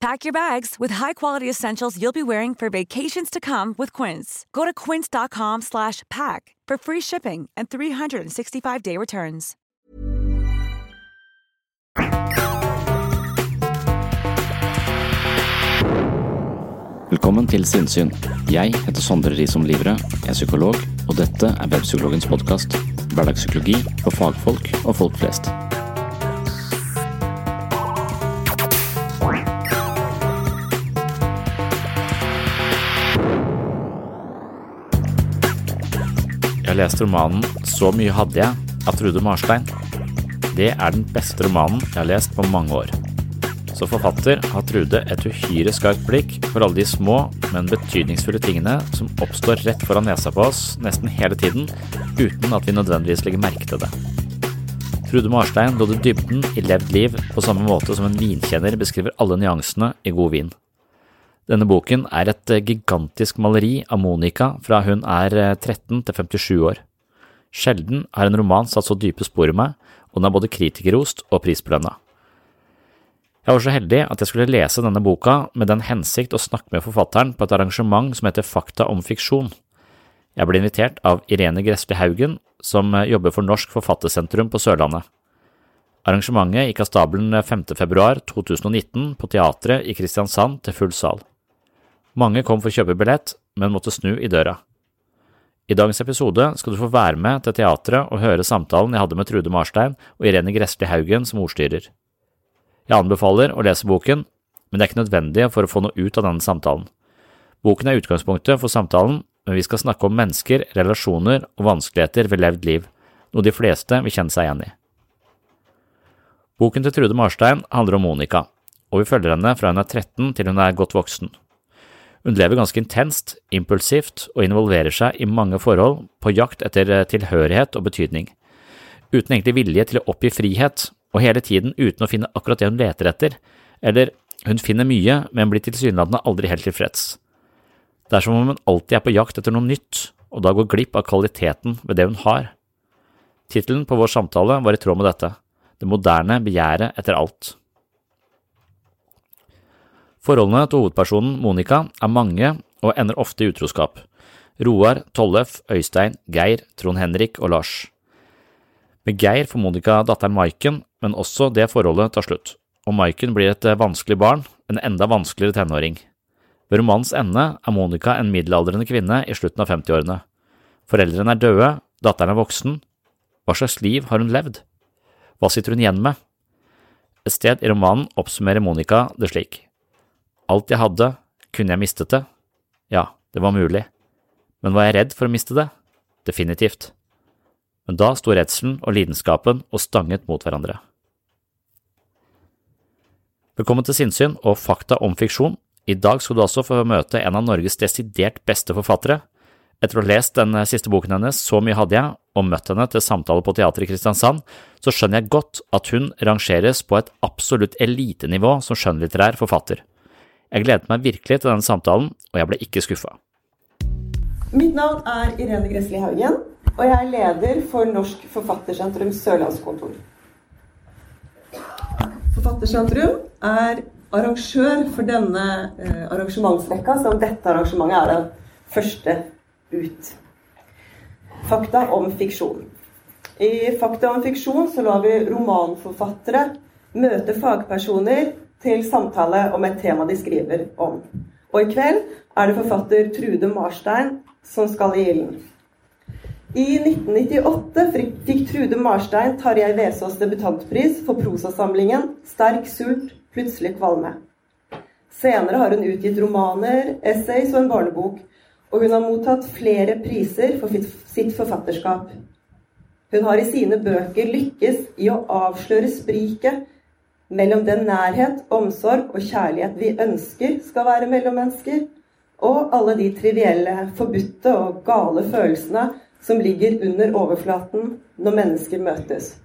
Pack your bags with high-quality essentials you'll be wearing for vacations to come with Quince. Go to quince.com slash pack for free shipping and 365-day returns. Velkommen til Sinnsyn. Jeg heter Sondre Risom Livre, jeg er psykolog, og dette er Webpsykologens podkast. Hverdagspsykologi for fagfolk og folk flest. Jeg lest romanen Så mye hadde jeg av Trude Marstein. Det er den beste romanen jeg har lest på mange år. Som forfatter har Trude et uhyre skarpt blikk for alle de små, men betydningsfulle tingene som oppstår rett foran nesa på oss nesten hele tiden, uten at vi nødvendigvis legger merke til det. Trude Marstein lodde dybden i levd liv på samme måte som en vinkjenner beskriver alle nyansene i god vin. Denne boken er et gigantisk maleri av Monica fra hun er 13 til 57 år. Sjelden har en roman satt så dype spor i meg, og den er både kritikerrost og prisbelønna. Jeg var så heldig at jeg skulle lese denne boka med den hensikt å snakke med forfatteren på et arrangement som heter Fakta om fiksjon. Jeg ble invitert av Irene Gressli Haugen, som jobber for Norsk Forfattersentrum på Sørlandet. Arrangementet gikk av stabelen 5. februar 2019 på teatret i Kristiansand til full sal. Mange kom for å kjøpe billett, men måtte snu i døra. I dagens episode skal du få være med til teatret og høre samtalen jeg hadde med Trude Marstein og Irene Gressli Haugen som ordstyrer. Jeg anbefaler å lese boken, men det er ikke nødvendig for å få noe ut av denne samtalen. Boken er utgangspunktet for samtalen, men vi skal snakke om mennesker, relasjoner og vanskeligheter ved levd liv, noe de fleste vil kjenne seg igjen i. Boken til Trude Marstein handler om Monica, og vi følger henne fra hun er 13 til hun er godt voksen. Hun lever ganske intenst, impulsivt og involverer seg i mange forhold på jakt etter tilhørighet og betydning, uten egentlig vilje til å oppgi frihet, og hele tiden uten å finne akkurat det hun leter etter, eller hun finner mye, men blir tilsynelatende aldri helt tilfreds. Det er som om hun alltid er på jakt etter noe nytt, og da går glipp av kvaliteten ved det hun har. Tittelen på vår samtale var i tråd med dette, Det moderne begjæret etter alt. Forholdene til hovedpersonen Monica er mange og ender ofte i utroskap. Roar, Tollef, Øystein, Geir, Trond Henrik og Lars. Med Geir får Monica datteren Maiken, men også det forholdet tar slutt, og Maiken blir et vanskelig barn, en enda vanskeligere tenåring. Ved romanens ende er Monica en middelaldrende kvinne i slutten av 50-årene. Foreldrene er døde, datteren er voksen. Hva slags liv har hun levd? Hva sitter hun igjen med? Et sted i romanen oppsummerer Monica det slik. Alt jeg hadde, kunne jeg mistet det? Ja, det var mulig. Men var jeg redd for å miste det? Definitivt. Men da sto redselen og lidenskapen og stanget mot hverandre. Velkommen til Sinnsyn og Fakta om fiksjon. I dag skal du også få møte en av Norges desidert beste forfattere. Etter å ha lest den siste boken hennes, Så mye hadde jeg, og møtt henne til samtale på teateret i Kristiansand, så skjønner jeg godt at hun rangeres på et absolutt elitenivå som skjønnlitterær forfatter. Jeg gledet meg virkelig til denne samtalen, og jeg ble ikke skuffa. Mitt navn er Irene Gressli Haugen, og jeg er leder for Norsk Forfattersentrum Sørlandskontor. Forfattersentrum er arrangør for denne eh, arrangementsrekka, som dette arrangementet er den første ut. Fakta om fiksjon. I Fakta om fiksjon så lar vi romanforfattere møte fagpersoner til samtale om et tema de skriver om. Og i kveld er det forfatter Trude Marstein som skal i ilden. I 1998 fikk Trude Marstein Tarjei Vesaas debutantpris for prosasamlingen 'Sterk sult, plutselig kvalme'. Senere har hun utgitt romaner, essays og en barnebok, og hun har mottatt flere priser for sitt forfatterskap. Hun har i sine bøker lykkes i å avsløre spriket mellom den nærhet, omsorg og kjærlighet vi ønsker skal være mellom mennesker, og alle de trivielle, forbudte og gale følelsene som ligger under overflaten når mennesker møtes.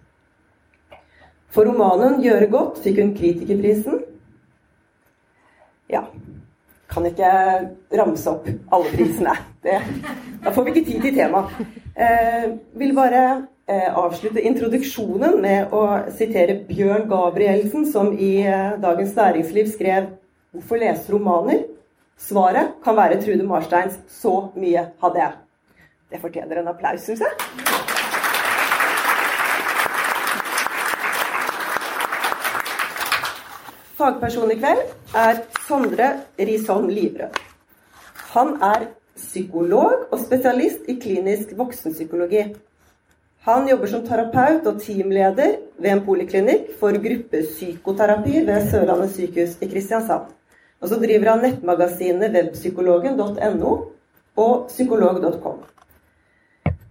For romanen 'Gjøre godt' fikk hun Kritikerprisen. Ja, kan ikke ramse opp alle prisene. Det, da får vi ikke tid til temaet. Eh, vil bare avslutte introduksjonen med å sitere Bjørn Gabrielsen, som i eh, Dagens Næringsliv skrev 'Hvorfor lese romaner?' Svaret kan være Trude Marsteins 'Så mye hadde jeg'. Det fortjener en applaus, syns jeg. Fagperson i kveld er Sondre Risholm Livrød. Han er psykolog og spesialist i klinisk voksenpsykologi. Han jobber som terapeut og teamleder ved en poliklinikk for gruppepsykoterapi ved Sørlandet sykehus i Kristiansand. Og så driver han nettmagasinet webpsykologen.no og psykolog.com.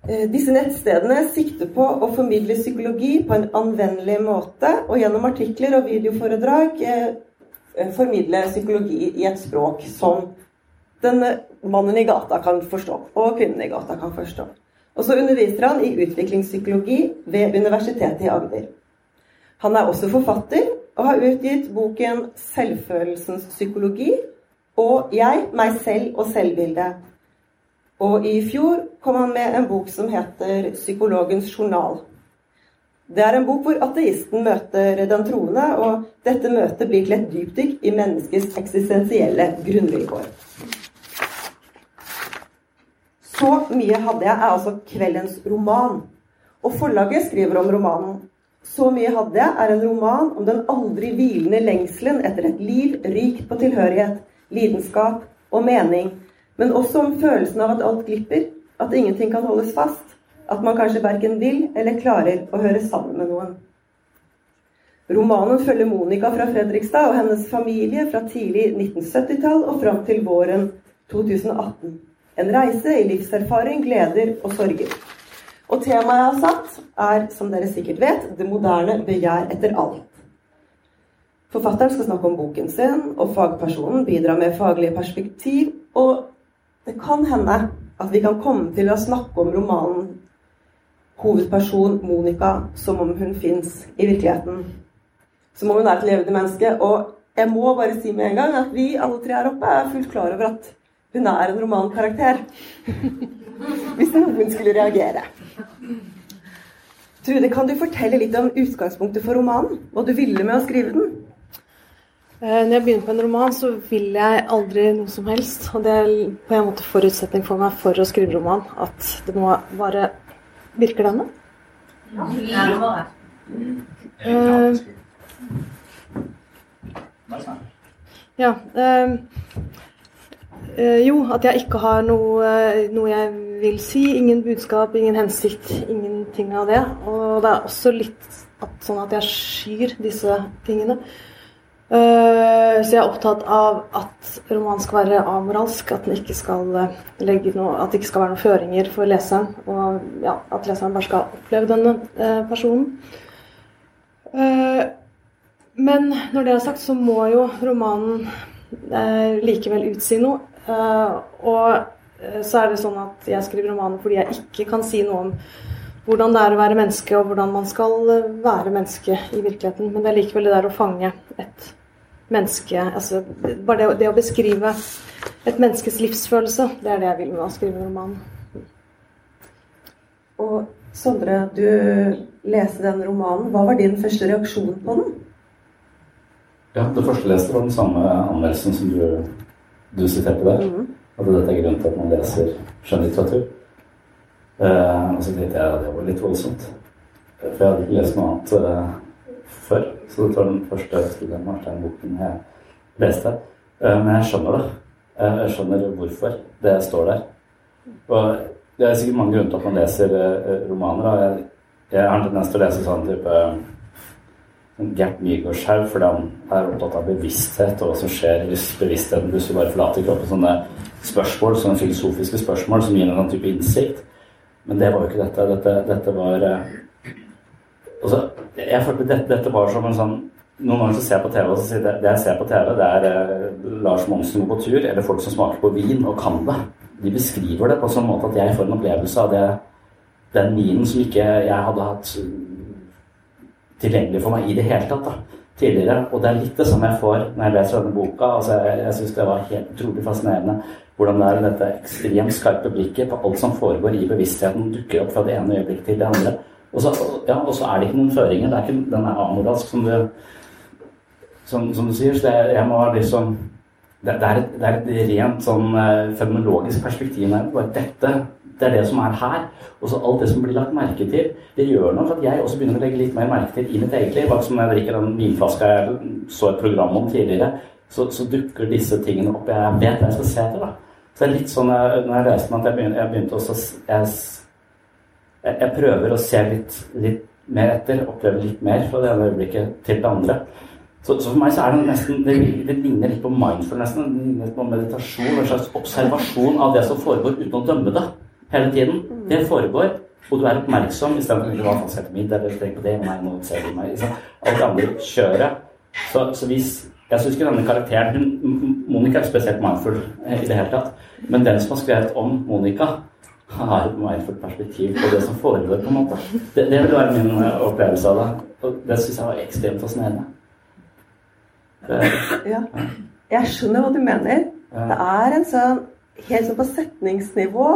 Eh, disse nettstedene sikter på å formidle psykologi på en anvendelig måte, og gjennom artikler og videoforedrag eh, eh, formidle psykologi i et språk som den mannen i gata kan forstå, og kvinnen i gata kan forstå. Og så underviser han i utviklingspsykologi ved Universitetet i Agder. Han er også forfatter og har utgitt boken 'Selvfølelsens psykologi' og 'Jeg, meg selv og selvbildet'. Og i fjor kom han med en bok som heter 'Psykologens journal'. Det er en bok hvor ateisten møter den troende, og dette møtet blir til et dypdykk i menneskets eksistensielle grunnvilkår. Så mye hadde jeg er altså kveldens roman. Og forlaget skriver om romanen. Så mye hadde jeg er en roman om den aldri hvilende lengselen etter et liv rikt på tilhørighet, lidenskap og mening men også om følelsen av at alt glipper, at ingenting kan holdes fast, at man kanskje verken vil eller klarer å høre sammen med noen. Romanen følger Monica fra Fredrikstad og hennes familie fra tidlig 1970-tall og fram til våren 2018. En reise i livserfaring, gleder og sorger. Og temaet jeg har satt, er, som dere sikkert vet, det moderne begjær etter alt. Forfatteren skal snakke om boken sin, og fagpersonen bidrar med faglige perspektiv og det kan hende at vi kan komme til å snakke om romanen hovedperson Monica som om hun fins i virkeligheten. Som om hun er et levende menneske. Og jeg må bare si med en gang at vi alle tre her oppe er fullt klar over at hun er en romankarakter. Hvis noen skulle reagere. Trude, kan du fortelle litt om utgangspunktet for romanen? Hva du ville med å skrive den? Eh, når jeg begynner på en roman, så vil jeg aldri noe som helst. Og det er på en måte forutsetning for meg for å skrive roman. At det må være Virker denne? Ja, uh, ja. Uh, uh, jo, at jeg ikke har noe, noe, jeg vil si. Ingen budskap, ingen hensikt. Ingenting av det. Og det er også litt at, sånn at jeg skyr disse tingene. Eh, så jeg er opptatt av at romanen skal være amoralsk, at, den ikke skal eh, legge noe, at det ikke skal være noen føringer for leseren. Og ja, at leseren bare skal oppleve denne eh, personen. Men når det er sagt, så må jo romanen likevel utsi noe. Og så er det sånn at jeg skriver romanen fordi jeg ikke kan si noe om hvordan det er å være menneske, og hvordan man skal være menneske i virkeligheten. Men det er likevel det der å fange et menneske altså, Bare det, det, å beskrive et menneskes livsfølelse, det er det jeg vil med å skrive roman. Og Sondre, du leste den romanen. Hva var din første reaksjon på den? Ja, Det første jeg leste, var den samme anmeldelsen som du, du siterte der. Mm. At dette er grunnen til at man leser skjønnlitteratur. Eh, og så tenkte jeg at det var litt voldsomt. For jeg hadde ikke lest noe annet eh, før. Så dette var den første Studien Marstein-boken jeg leste. Eh, men jeg skjønner det. Eh, jeg skjønner hvorfor det står der. Og det er sikkert mange grunner til at man leser eh, romaner. Jeg, jeg har en tendens til å lese sånn type Gert Nygaardshaug fordi han er opptatt av bevissthet og hva som skjer hvis bevisstheten plutselig bare forlater kroppen. Sånne spørsmål, sånne filosofiske spørsmål som gir en sånn type innsikt. Men det var jo ikke dette. Dette, dette var altså, jeg følte dette, dette var som en sånn noen ganger så ser jeg på TV og så sier det, det jeg ser på TV, det er eh, Lars Monsen går på tur, eller folk som smaker på vin og kan det. De beskriver det på en sånn måte at jeg får en opplevelse av det, den vinen som ikke jeg hadde hatt tilgjengelig for meg i det hele tatt. da. tidligere. Og det er litt det samme jeg får når jeg leser denne boka. altså Jeg, jeg syns det var helt utrolig fascinerende hvordan det er dette ekstremt skarpe blikket på alt som foregår i bevisstheten, dukker opp fra det ene øyeblikket til det andre. Og så, ja, og så er det ikke noen føringer. det er ikke, Den er amoralsk, som du, som, som du sier. Så det, jeg må liksom det, det, er et, det er et rent sånn uh, fenomenologisk perspektiv her. Bare dette det er det som er her. Og så alt det som blir lagt merke til, det gjør for at jeg også begynner å legge litt mer merke til i mitt eget liv. Akkurat som jeg drikker den vinflaska jeg så et program om tidligere, så, så, dukker disse tingene opp. Jeg vet hva jeg skal se etter, da. Så det er litt sånn jeg, når jeg leste den, at jeg begynte, jeg begynte også jeg, jeg, prøver å se litt, litt mer etter, oppleve litt mer fra det ene øyeblikket til det andre. Så, så, for meg så er det nesten Det, det ligner litt på mindfulness, det ligner litt på meditasjon. En slags observasjon av det som foregår uten å dømme det hele tiden. Det foregår, og du er oppmerksom istedenfor å være middag eller tenk på det, nei, nå ser du meg. Alt det andre kjøret. Så, så hvis Jeg syns ikke denne karakteren Monica er spesielt mindful eh, i det hele tatt. Men den som har skrevet om Monica, har et mindful perspektiv på det som foregår, på en måte. Det, det vil være min eh, opplevelse av det. Og det syns jeg var ekstremt fascinerende. Ja. Jeg skjønner hva du mener. Det er en sånn helt sånn på setningsnivå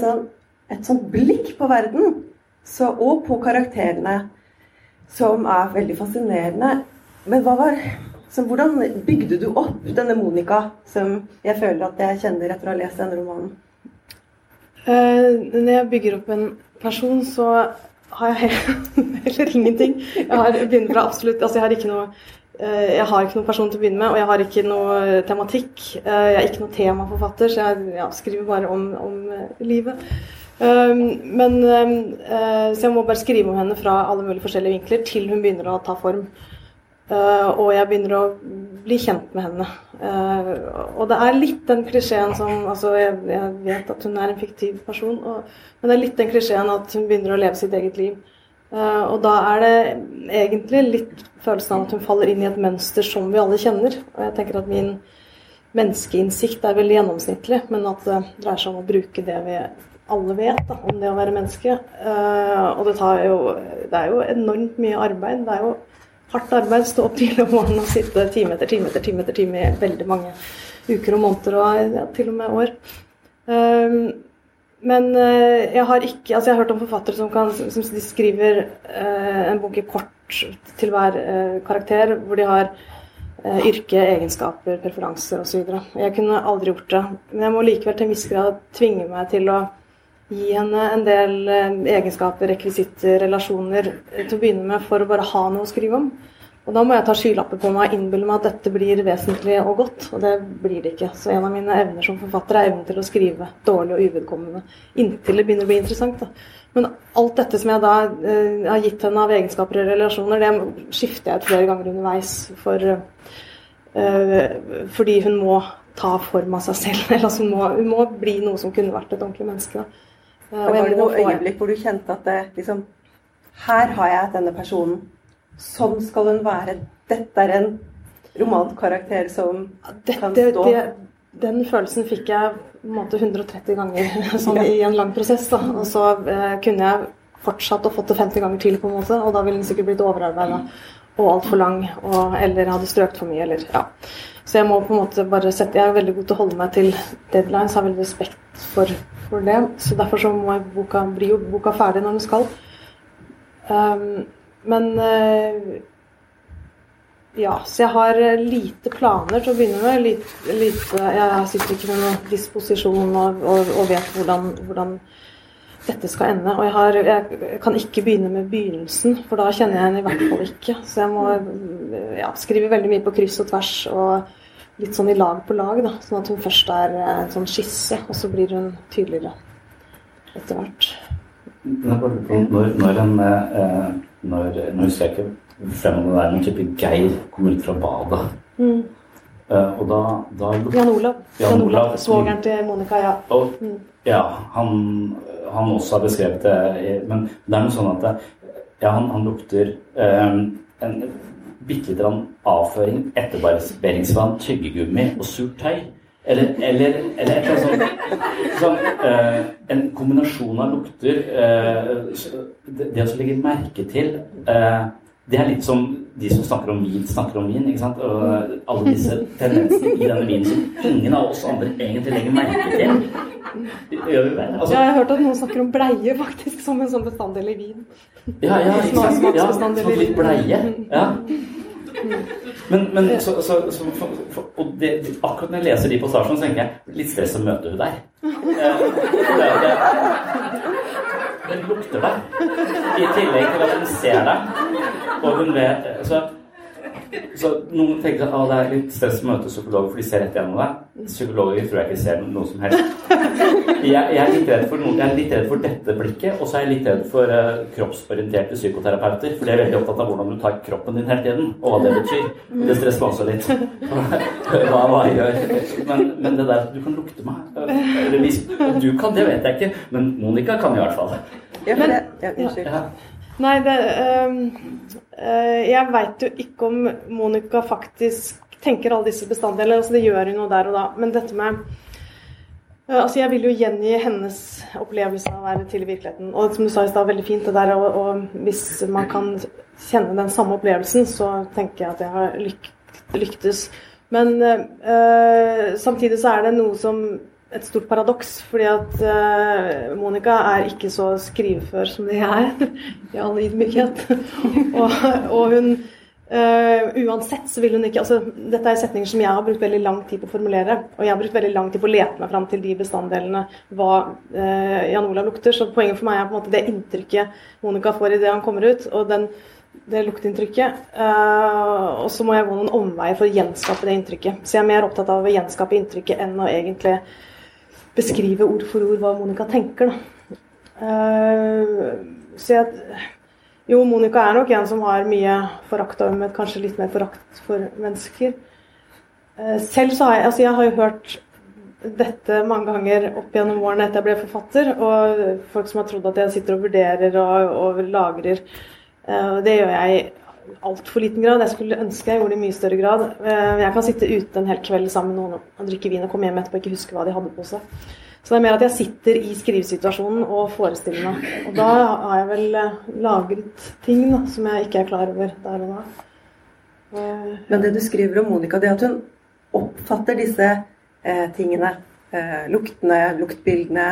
sånn, et sånt blikk på verden så, og på karakterene som er veldig fascinerende. Men var så hvordan bygde du opp denne Monica, som jeg føler at jeg kjenner etter å ha lest denne romanen? Uh, når jeg bygger opp en person, så har jeg heller ingenting. Jeg har begynt fra absolutt Altså, jeg har ikke noe jeg har ikke noen person til å begynne med, og jeg har ikke noe tematikk. Eh, jeg er ikke noen temaforfatter, så jeg ja, skriver bare om, om eh, livet. Men, så jeg må bare skrive om henne fra alle mulige forskjellige vinkler til hun begynner å ta form. Og jeg begynner å bli kjent med henne. Og det er litt den klisjeen som altså jeg, jeg, vet at hun er en fiktiv person, og, men det er litt den klisjeen at hun begynner å leve sitt eget liv. Uh, og da er det egentlig litt følelsen av at hun faller inn i et mønster som vi alle kjenner. Og jeg tenker at min menneskeinnsikt er veldig gjennomsnittlig, men at det dreier seg om å bruke det vi alle vet da, om det å være menneske. Uh, og det, jo, det er jo enormt mye arbeid. Det er jo hardt arbeid. Stå opp tidlig om morgenen og sitte time etter time etter time etter time i veldig mange uker og måneder og ja, til og med år. Uh, men uh, jeg har ikke Altså, jeg har hørt om forfattere som, kan, som skriver uh, en bunke kort til hver uh, karakter, hvor de har yrke, egenskaper, preferanser osv. Jeg kunne aldri gjort det. Men jeg må likevel til en viss grad tvinge meg til å gi henne en del egenskaper, rekvisitter, relasjoner til å begynne med, for å bare ha noe å skrive om. Og da må jeg ta skylapper på meg og innbille meg at dette blir vesentlig og godt. Og det blir det ikke. Så en av mine evner som forfatter er evnen til å skrive dårlig og uvedkommende. Inntil det begynner å bli interessant. Da. Men alt dette som jeg da eh, har gitt henne av egenskaper og relasjoner, det skifter jeg ut flere ganger underveis. For, eh, fordi hun må ta form av seg selv. Eller altså hun må, hun må, bli noe som kunne vært et ordentlig menneske. Da. Eh, var det noe øyeblikk hvor du kjente at det, liksom, her har jeg denne personen Sånn skal hun være. Dette er en romankarakter som Dette, kan stå det, Den følelsen fikk jeg på en måte 130 ganger sånn, i en lang prosess. Da. Og så eh, kunne jeg fortsatt og fått det 50 ganger til, på en måte, og da ville den sikkert blitt overarbeida og altfor lang, og, eller hadde strøkt for mye, eller ja. Så jeg må på en måte bare sette Jeg er veldig god til å holde meg til deadlines, har veldig respekt for, for det. Så derfor så må boka, bli jo boka ferdig når den skal. Um, men eh, ja, så jeg har eh, lite planer til å begynne med. Lite, lite, jeg sitter ikke med noen disposisjon og, og, og vet hvordan, hvordan, dette skal ende. Og jeg, har, jeg, kan ikke begynne med begynnelsen, for da kjenner jeg henne i hvert fall ikke. Så jeg må ja, skrive veldig mye på kryss og tvers og litt sånn i lag på lag. Da, sånn at hun først er en sånn skisse, og så blir hun tydeligere etter hvert. Når, når en eh, når, Nå husker jeg ikke om det er noen type Geir kommer ut fra badet. Mm. Uh, og da, da Jan Olav. Jan Olav Svogeren til Monica, ja. Og, mm. Ja, han, han, også har beskrevet det. Men det er noe sånn at det, ja, han, han lukter um, en bitte lite grann avføring, etterbarberingsvann, tyggegummi og surt tøy. Eller, eller, eller et eller annet sånn, eh, En kombinasjon av lukter eh, det, det, å legge merke til eh, det er litt som de som snakker om vin, snakker om vin. ikke sant? Og alle disse tendensene i denne vinen som ingen av oss andre egentlig legger merke til. Gjør vi? Altså, Ja, jeg har hørt at noen snakker om bleie faktisk som en sånn bestanddel i vin. ja, ja, ikke sant? Ja, litt bleie. Ja. Men, men så, så, så, og det, akkurat når jeg leser de passasjene, så tenker jeg litt stress å møte hun der. Eh, det, det, den lukter deg. I tillegg til at hun ser deg. Og hun vet så, så noen tenker at ah, det er litt stress å møte psykologer, for de ser rett gjennom deg. Psykologer tror jeg ikke ser noe som helst. Jeg, jeg, er litt redd for noen, jeg er litt redd for dette blikket, og så er jeg litt redd for uh, kroppsorienterte psykoterapeuter. For de er veldig opptatt av hvordan du tar kroppen din hele tiden, og hva det betyr. Det stresser meg også litt. Hva, hva jeg gjør. Men, men det der at du kan lukte meg Eller hvis du kan, det vet jeg ikke, men Monica kan i hvert fall. Ja, for det, ja, unnskyld. Ja. Nei, det øh, Jeg veit jo ikke om Monica faktisk tenker alle disse bestanddelene. Altså, det gjør hun jo der og da. Men dette med øh, Altså, jeg vil jo gjengi hennes opplevelse av å være til i virkeligheten. Og som du sa i stad, veldig fint det der. Og, og hvis man kan kjenne den samme opplevelsen, så tenker jeg at jeg har lyk lyktes. Men øh, samtidig så er det noe som et stort paradoks, fordi at uh, Monica er ikke så skrivefør som jeg er, i all ydmykhet. og, og hun uh, Uansett så vil hun ikke altså, Dette er setninger som jeg har brukt veldig lang tid på å formulere. Og jeg har brukt veldig lang tid på å lete meg fram til de bestanddelene hva uh, Jan Olav lukter. Så poenget for meg er på en måte det inntrykket Monica får idet han kommer ut. og den det luktinntrykket. Uh, og så må jeg gå noen omveier for å gjenskape det inntrykket. Så jeg er mer opptatt av å gjenskape inntrykket enn å egentlig beskrive ord for ord hva Monica tenker. Uh, så jeg Jo, Monica er nok en som har mye forakt og ømhet, kanskje litt mer forakt for mennesker. Uh, selv så har jeg Altså, jeg har jo hørt dette mange ganger opp gjennom årene etter jeg ble forfatter, og folk som har trodd at jeg sitter og vurderer og, og lagrer. Uh, det gjør jeg altfor liten grad. Jeg skulle ønske jeg gjorde det i mye større grad. Uh, jeg kan sitte ute en hel kveld sammen med noen og drikke vin og komme hjem etterpå og ikke huske hva de hadde på seg. Så det er mer at jeg sitter i skrivesituasjonen og forestiller meg. Og da har jeg vel uh, lagret ting da, som jeg ikke er klar over der og da. Men det du skriver om Monica, det er at hun oppfatter disse eh, tingene. Eh, luktene, luktbildene,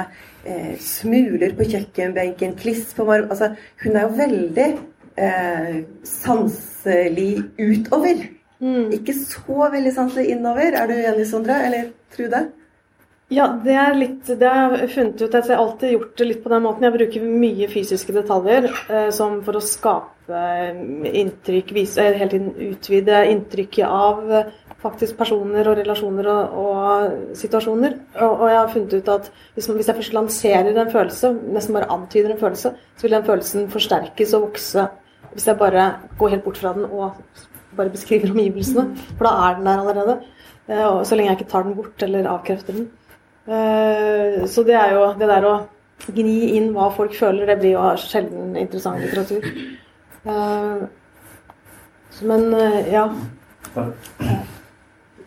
eh, smuler på kjøkkenbenken, kliss på marm... Altså, hun er jo veldig eh, sanselig utover. mm. Ikke så veldig sanselig innover. Er du enig, Sondre? Eller Trude? Ja, det er litt Det har jeg funnet ut. Jeg har alltid gjort det litt på den måten. Jeg bruker mye fysiske detaljer eh, som for å skape inntrykk, vise, hele tiden utvide inntrykket av eh, faktisk personer og relasjoner og, og situasjoner. Og, og jeg har funnet ut at hvis, man, hvis jeg først lanserer en følelse, nesten bare antyder en følelse, så vil den følelsen forsterkes og vokse hvis jeg bare går helt bort fra den og bare beskriver omgivelsene. For da er den der allerede. Eh, og så lenge jeg ikke tar den bort eller avkrefter den. Eh, Så det er jo det der å gni inn hva folk føler, det blir jo sjelden interessant litteratur. Eh, Men ja.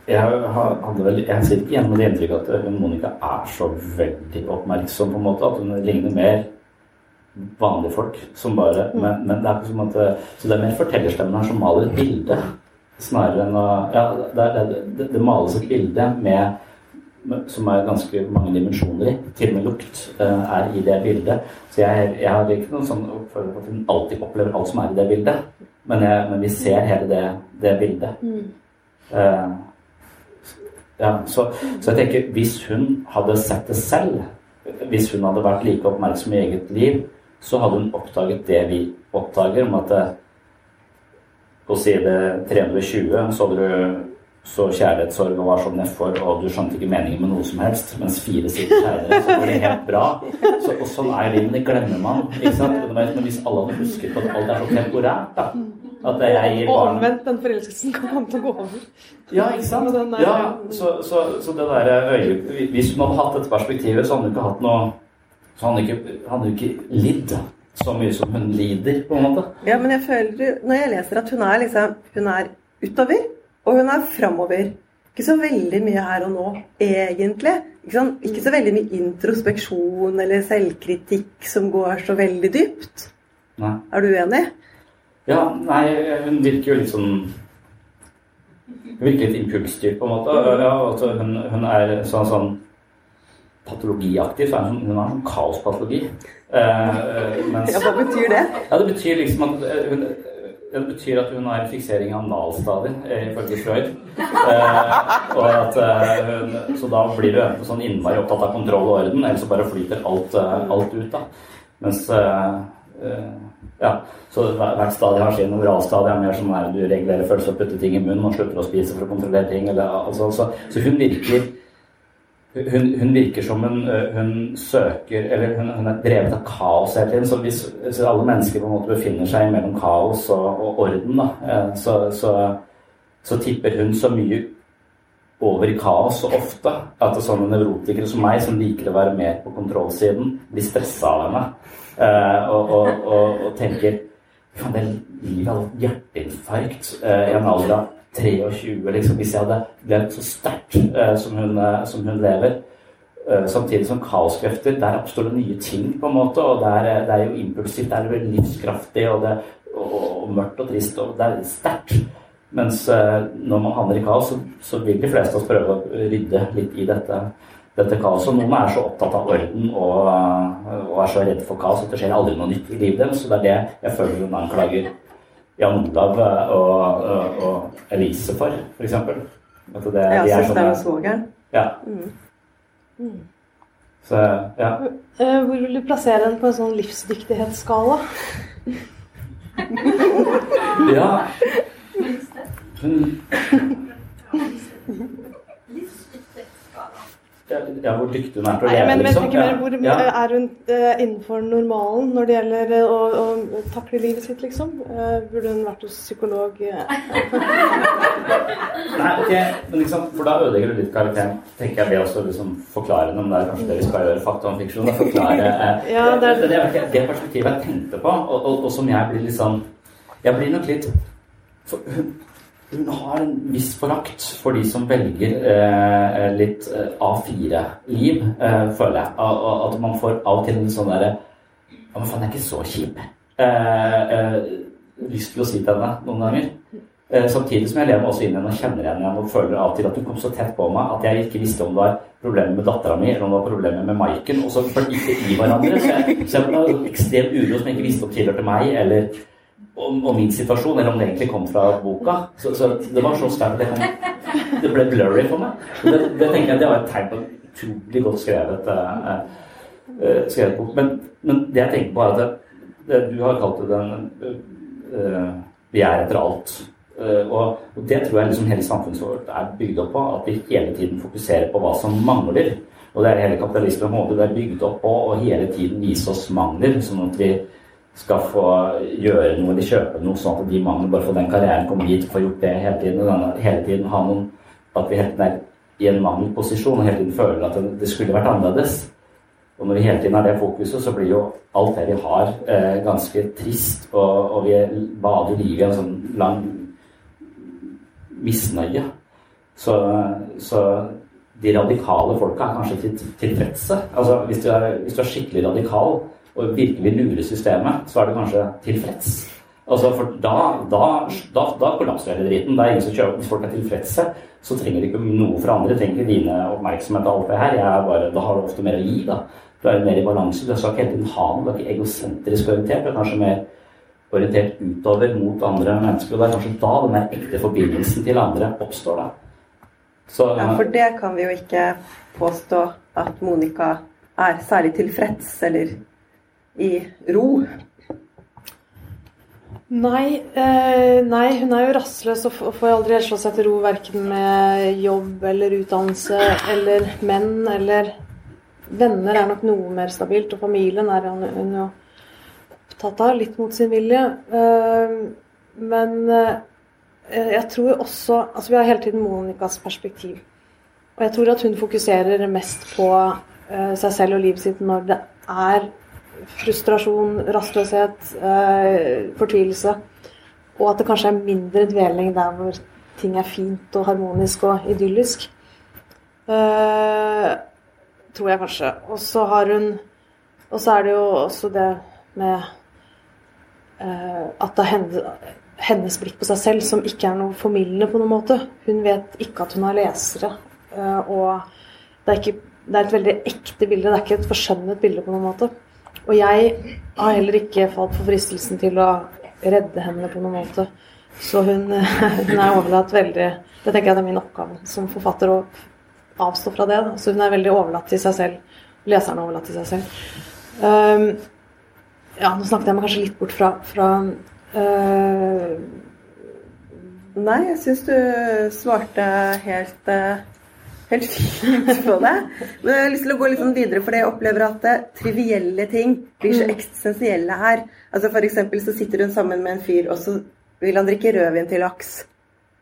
Jeg, hadde vel, jeg sitter ikke igjen med det inntrykket at Monica er så veldig oppmerksom, på en måte. At hun ligner mer vanlige folk som bare men, men det er ikke som at Så det er mer fortellerstemmen her som maler et bilde, snarere enn å Ja, det, det, det, det males et bilde med som er ganske mange dimensjoner i. Til og med lukt uh, er i det bildet. Så jeg, jeg har ikke noen sånn oppfølging at hun alltid opplever alt som er i det bildet. Men, jeg, men vi ser hele det, det bildet. Eh, ja, så, så jeg tenker, hvis hun hadde sett det selv, hvis hun hadde vært like oppmerksom i eget liv, så hadde hun oppdaget det vi oppdager, om at på side 320 så hadde du så kjærlighetssorg og var så nedfor, og du skjønte ikke meningen med noe som helst, mens fire sider senere så går det helt bra. Så, og sånn er livet, det glemmer man. ikke sant? Men hvis alle hadde husket på at alt er så temporært, da, at jeg barn omvendt, den forelskelsen kan komme til å gå over. ja, ikke sant? Ja, så, så, så det derre øyet Hvis hun hadde hatt dette perspektivet, så hadde hun ikke hatt noe Så hun ikke, hadde jo ikke lidd så mye som hun lider, på en måte. Ja, men jeg føler når jeg leser at hun er liksom Hun er utover, og hun er framover. Ikke så veldig mye her og nå, egentlig. Ikke, sånn, ikke så veldig mye introspeksjon eller selvkritikk som går så veldig dypt. Nei. Er du uenig? Ja, nei, hun virker jo litt sånn Hun virker litt impulsstyrt, på en måte. Ja, altså, hun, hun er sånn, sånn patologiaktig, så er hun, hun har sånn kaospatologi. Eh, mens, Ja, hva betyr det? Ja, det betyr liksom at eh, hun det betyr at hun har en fiksering av analstadier, eh, ifølge Freud. Eh, og at, eh, hun, så da blir du enten sånn innmari opptatt av kontroll og orden, eller så bare flyter alt, eh, alt ut. da. Mens eh, eh, ja, så hver- Hvert stadie har sin oralstadie. er mer sånn der du regulerer følelser og putter ting i munnen og slutter å spise for å kontrollere ting. Eller, altså, så, så hun virker hun, hun virker som hun, øh, hun søker Eller hun, hun er drevet av kaos hele tiden. Så hvis, hvis alle mennesker på en måte befinner seg mellom kaos og, og orden, da, eh, så, så, så tipper hun så mye over i kaos så ofte at sånne nevrotikere som meg, som liker å være mer på kontrollsiden, blir stressa av henne. Eh, og, og, og, og tenker Faen, det livet hadde hjerteinfarkt eh, i en alder av 23, liksom, hvis jeg hadde levd så sterkt eh, som, eh, som hun lever. Eh, samtidig som kaoskrefter, der oppstår det nye ting, på en måte. Og det er, det er jo impulsivt, det er jo livskraftig, og, det, og, og mørkt og trist, og det er sterkt. Mens eh, når man havner i kaos, så, så vil de fleste av oss prøve å rydde litt i dette, dette kaoset. Noen er så opptatt av orden og, eh, og er så redd for kaos at det skjer aldri noe nytt i livet deres. Så det er det jeg føler hun anklager Jan Olav eh, og, og, og Elise for, f.eks. At det, Ja, de er søsteren og sånne svogeren. Ja. Så ja. Eh, Hvor vil du plassere den på en sånn livsdyktighetsskala? ja. Hun ja, hvor dyktig hun er til å leve, men, men jeg liksom. tenker mer, hvor Ja. er hun eh, innenfor normalen når det gjelder eh, å, å takle livet sitt, liksom? Eh, burde hun vært hos psykolog? Nei, ok, men liksom, for da ødelegger du litt karakteren. tenker jeg det også liksom forklarende, men det er kanskje det vi skal gjøre, fakta om fiksjon. da, Forklare eh, Ja, det er- det, det, det perspektivet jeg tenkte på, og, og, og som jeg blir litt sånn Jeg blir nok litt for, hun, har en viss forakt for de som velger eh, litt eh, A4-liv, eh, føler jeg. At man får av og til en sånn derre Ja, men faen, jeg er ikke så kjip. Eh, eh, lyst til å si til henne noen ganger. Eh, Samtidig som jeg lever også inn i henne og kjenner henne igjen og føler av og til at hun kom så tett på meg at jeg ikke visste om det var problemer med dattera mi eller om det var problemer med Maiken. Og så følte ikke i hverandre. Så jeg, så jeg var ekstremt uro som jeg ikke visste om tilhørte meg eller om, om min situasjon, eller om det egentlig kom fra boka. Så, så det var så sterkt Det, det ble blurry for meg. Det, det tenker jeg det var et tegn på utrolig godt skrevet, uh, uh, skrevet bok. Men, men det jeg tenker på, er at det, det, du har kalt det den uh, begjær etter alt. Og, og det tror jeg liksom hele samfunnet vårt er bygd opp på. At vi hele tiden fokuserer på hva som mangler. Og det er hele kapitalismen på en måte det er bygd opp på å hele tiden vise oss mangler, sånn at vi skal få gjøre noe de kjøper noe, sånn at de mangler bare får den karrieren, kommer hit og får gjort det hele tiden. Og hele tiden ha noen At vi hele er i en mangelposisjon og hele tiden føler at det skulle vært annerledes. Og når vi hele tiden har det fokuset, så blir jo alt det vi har, eh, ganske trist. Og, og vi bader livet i en sånn lang misnøye. Så, så de radikale folka er kanskje ikke tilfredse. Altså, hvis du, er, hvis du er skikkelig radikal og virkelig lurer systemet, så er du kanskje tilfreds. Altså, for da, da, da, da kollapser hele driten. Det er ingen som kjøper. Hvis folk er tilfredse, så trenger de ikke noe fra andre. Trenger ikke dine oppmerksomhet og alt det her. Jeg er bare, da har du ofte mer å gi. da. Du er mer i balanse. Du skal ikke hele tiden ha noe. Du er ikke egosentrisk orientert. Du er kanskje mer orientert utover mot andre mennesker. Og det er kanskje da den der ekte forbindelsen til andre oppstår. da. Så, Ja, for det kan vi jo ikke påstå at Monica er særlig tilfreds eller i ro. Nei, eh, nei, hun er jo rastløs og får aldri slå seg til ro verken med jobb eller utdannelse eller menn eller Venner er nok noe mer stabilt, og familien er hun jo opptatt av, litt mot sin vilje. Eh, men eh, jeg tror også Altså, vi har hele tiden Monicas perspektiv. Og jeg tror at hun fokuserer mest på eh, seg selv og livet sitt når det er frustrasjon, rastløshet, eh, fortvilelse. Og at det kanskje er mindre dveling der hvor ting er fint og harmonisk og idyllisk. Eh, tror jeg kanskje. Og så har hun Og så er det jo også det med eh, at det er hennes, hennes blikk på seg selv som ikke er noe formildende på noen måte. Hun vet ikke at hun har lesere. eh, og det er, ikke, det er et veldig ekte bilde, det er ikke et forskjønnet bilde på noen måte. Og jeg har heller ikke falt for fristelsen til å redde henne på noen måte. Så hun, hun er overlatt veldig Det tenker jeg det er min oppgave som forfatter å avstå fra det. Så hun er veldig overlatt til seg selv. Leseren er overlatt til seg selv. Um, ja, nå snakket jeg meg kanskje litt bort fra, fra uh, Nei, jeg syns du svarte helt, eh, helt fint på det. Men jeg har lyst til å gå litt sånn videre, for jeg opplever at eh, trivielle ting blir så eksistensielle her. Altså eksempel så sitter hun sammen med en fyr, og så vil han drikke rødvin til laks.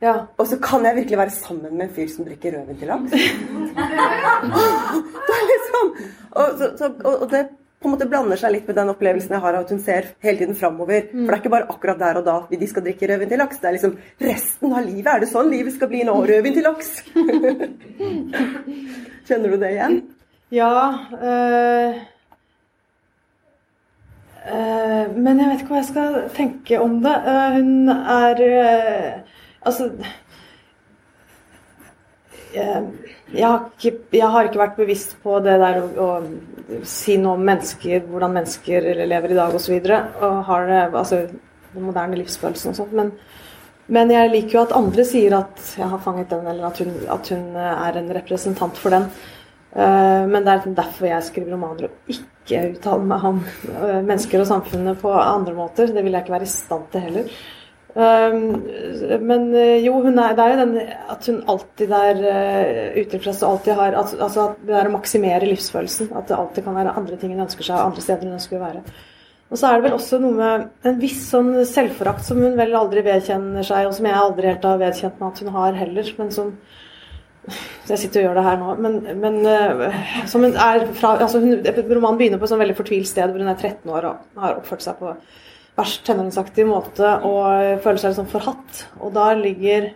Ja. Og så kan jeg virkelig være sammen med en fyr som drikker rødvin til laks. det er liksom og, så, så, og, og det på en måte blander seg litt med den opplevelsen jeg har av at hun ser hele tiden framover. For det er ikke bare akkurat der og da de skal drikke rødvin til laks. Det er liksom resten av livet. Er det sånn livet skal bli nå? Rødvin til laks. Kjenner du det igjen? Ja øh, øh, Men jeg vet ikke hva jeg skal tenke om det. Uh, hun er øh, Altså jeg, jeg, har ikke, jeg, har ikke, vært bevisst på det der å, å si noe om mennesker, hvordan mennesker lever i dag osv. Og, har det, altså den moderne livsfølelsen og sånt. Men, men, jeg liker jo at andre sier at jeg har fanget den, eller at hun, at hun er en representant for den. Uh, men det er derfor jeg skriver romaner og ikke uttaler meg om mennesker og samfunnet på andre måter. Det vil jeg ikke være i stand til heller. Um, men jo, er, det er jo den at hun alltid er uh, utilfreds og alltid har altså, altså at det er å maksimere livsfølelsen. At det alltid kan være andre ting hun ønsker seg, andre steder hun ønsker å være. Og så er det vel også noe med en viss sånn selvforakt som hun vel aldri vedkjenner seg, og som jeg aldri helt har vedkjent meg at hun har heller, men som jeg sitter og gjør det her nå. Men, men som hun fra, altså hun, Romanen begynner på et sånn veldig fortvilt sted hvor hun er 13 år og har oppført seg på verst tenåringsaktig måte og føle seg liksom forhatt. Og da ligger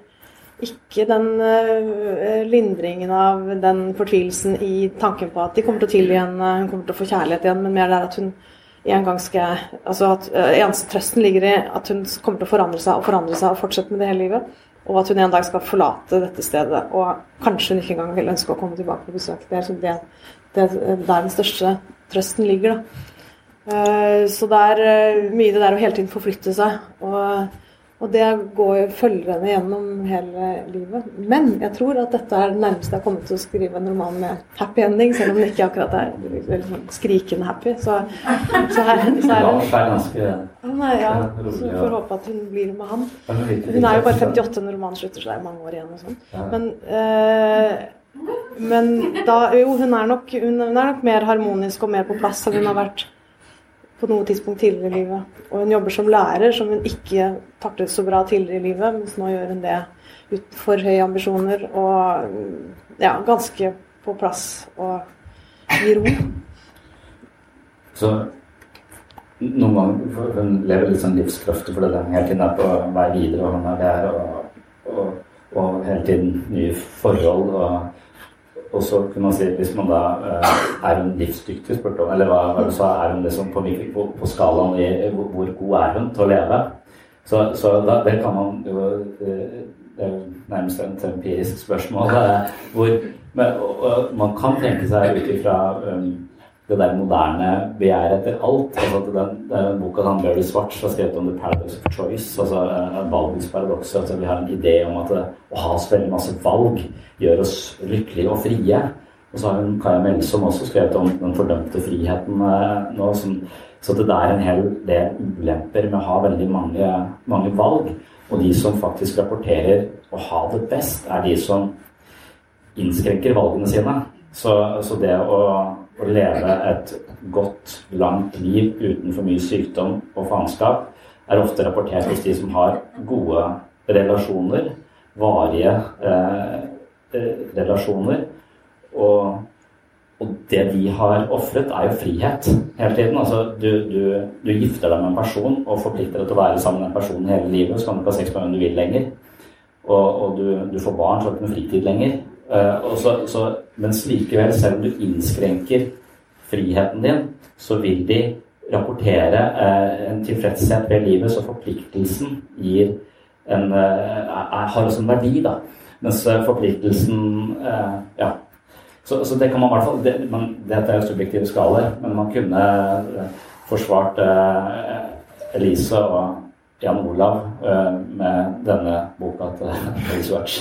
ikke den uh, lindringen av den fortvilelsen i tanken på at de kommer til å tilgi henne, hun kommer til å få kjærlighet igjen, men mer der at hun en gang skal Altså at uh, eneste trøsten ligger i at hun kommer til å forandre seg og forandre seg og fortsette med det hele livet. Og at hun en dag skal forlate dette stedet, og kanskje hun ikke engang vil ønske å komme tilbake på besøk. Det er det, det, der den største trøsten ligger, da. Eh, så det er eh, mye det der å hele tiden forflytte seg. Og, og det går, følger henne gjennom hele livet. Men jeg tror at dette er det nærmeste jeg har kommet til å skrive en roman med happy ending, selv om det ikke akkurat er sånn skrikende happy. Så, så, her, så er det Nei, ja, så får håpe at hun blir med han. Hun er jo bare 58 når romanen slutter, så det er mange år igjen og sånn. Men, øh, men da Jo, hun er, nok, hun er nok mer harmonisk og mer på plass enn hun har vært på noe tidspunkt tidligere i livet. Og hun jobber som lærer, som hun ikke taklet så bra tidligere i livet, mens nå gjør hun det uten for høye ambisjoner og ja, ganske på plass og i ro. Så noen ganger hun lever litt sånn livskraftig fordi hun hele tiden er på vei videre, og hun er der, og, og, og hele tiden nye forhold. og og så kunne man si hvis man da uh, er hun livsdyktig, spurte hun, eller hva, hva er hun liksom på, på, på skalaen i hvor, hvor, god er hun til å leve? Så, så da, det kan man jo eh, Det er nærmest et empirisk spørsmål. Hvor, men, og, man kan tenke seg ut ifra um, det der moderne begjæret etter alt. altså den, den boka til Bjørn Svart som har skrevet om the paradox of choice, altså valgets paradoks. Altså vi har en idé om at å ha så veldig masse valg gjør oss lykkelige og frie. Og så har hun Kaja Melsom også skrevet om den fordømte friheten eh, nå. Som, så det er en hel del ulemper med å ha veldig mange, mange valg. Og de som faktisk rapporterer å ha det best, er de som innskrenker valgene sine. Så, så det å å leve et godt, langt liv uten for mye sykdom og faenskap, er ofte rapportert hos de som har gode relasjoner, varige eh, eh, relasjoner. Og, og, det de har ofret, er jo frihet hele tiden. Altså, du, du, du, gifter deg med en person og forplikter deg til å være sammen med den personen hele livet. Så kan du ikke ha sex med hvem du vil lenger. Og, og du, du, får barn, så har ikke noe fritid lenger. Uh, så, så, mens likevel, selv om du innskrenker friheten din, så vil de rapportere uh, en tilfredshet ved livet, så forpliktelsen gir en, eh, har også en verdi, da. Mens forpliktelsen Ja. Så, så, det kan man i hvert fall det, man, Dette er jo subjektive skalaer, men man kunne forsvart Elise og Jan Olav med denne boka til Elise Watch.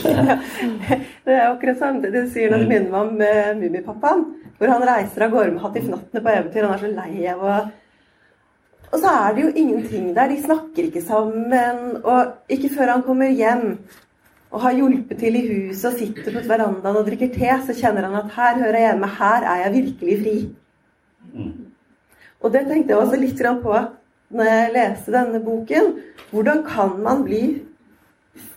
det er akkurat samme det sier når du minner meg om Mummipappaen. Hvor han reiser av gårde med Hattifnattene på eventyr. Han er så lei av å Og så er det jo ingenting der. De snakker ikke sammen. Og ikke før han kommer hjem og har hjulpet til i huset og sitter på verandaen og drikker te, så kjenner han at her hører jeg hjemme. Her er jeg virkelig fri. Og det tenkte jeg også litt på når jeg leste denne boken. Hvordan kan man bli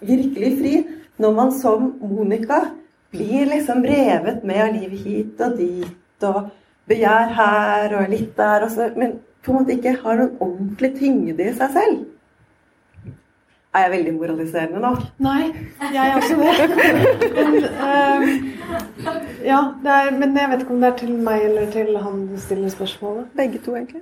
virkelig fri når man som Monica blir liksom revet med av livet hit og dit og begjær her og litt der, og så, men på en måte ikke har noen ordentlig tyngde i seg selv. Er jeg veldig moraliserende nå? Nei, jeg er også det. men, uh, ja, det er, men jeg vet ikke om det er til meg eller til han du stiller spørsmålet. Begge to, egentlig.